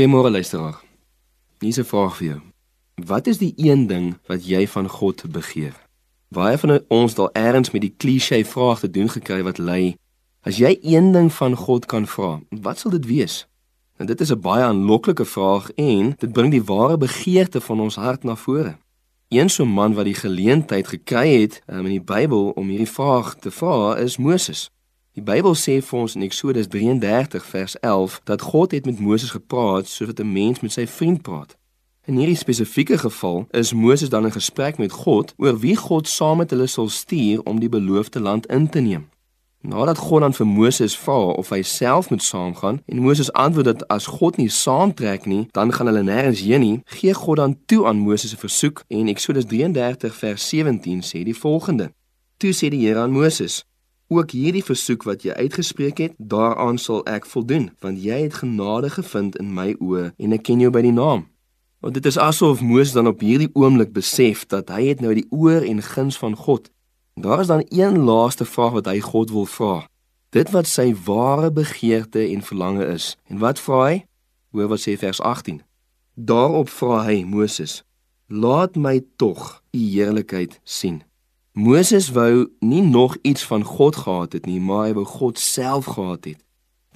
Goeiemôre luisteraar. Hier is 'n vraag vir jou. Wat is die een ding wat jy van God begeer? Baie van ons daal eers met die klise vraag te doen gekry wat lei: As jy een ding van God kan vra, wat sal dit wees? En dit is 'n baie aanloklike vraag en dit bring die ware begeerte van ons hart na vore. Een so 'n man wat die geleentheid gekry het um, in die Bybel om hierdie vraag te vra is Moses. Die Bybel sê vir ons in Eksodus 33 vers 11 dat God het met Moses gepraat soos wat 'n mens met sy vriend praat. In hierdie spesifieke geval is Moses dan in gesprek met God oor wie God saam met hulle sal stuur om die beloofde land in te neem. Nadat God dan vir Moses vra of hy self moet saamgaan en Moses antwoord dat as God nie saamtrek nie, dan gaan hulle nêrens heen nie, gee God dan toe aan Moses 'n versoek en Eksodus 33 vers 17 sê die volgende: Toe sê die Here aan Moses: Ook hierdie versoek wat jy uitgespreek het, daaraan sal ek voldoen, want jy het genade gevind in my oë en ek ken jou by die naam. Want dit is asof Moses dan op hierdie oomblik besef dat hy het nou die oor en guns van God Daar is dan een laaste vraag wat hy God wil vra. Dit wat sy ware begeerte en verlange is. En wat vra hy? Hoor wat sê vers 18. Daarop vra hy Moses: "Laat my tog u heerlikheid sien." Moses wou nie nog iets van God gehad het nie, maar hy wou God self gehad het.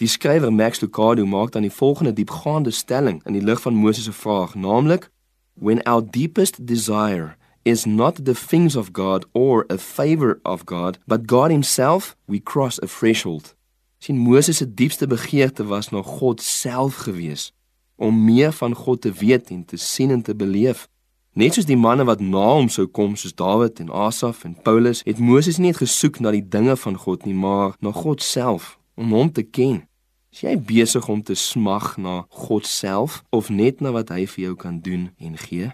Die skrywer Max Lucado maak dan die volgende diepgaande stelling in die lig van Moses se vraag, naamlik: "When our deepest desire is not the things of God or a favor of God, but God himself, we cross a threshold. Sien Moses se diepste begeerte was na God self gewees om meer van God te weet en te sien en te beleef. Net soos die manne wat na hom sou kom soos Dawid en Asaf en Paulus, het Moses nie net gesoek na die dinge van God nie, maar na God self om hom te ken. Is jy besig om te smag na God self of net na wat hy vir jou kan doen en gee?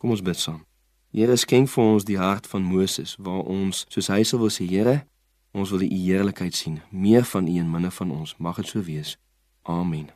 Kom ons bid saam. Here skenk vir ons die hart van Moses waar ons soos hy sal wil sê Here ons wil u heerlikheid sien meer van u en minder van ons mag dit so wees amen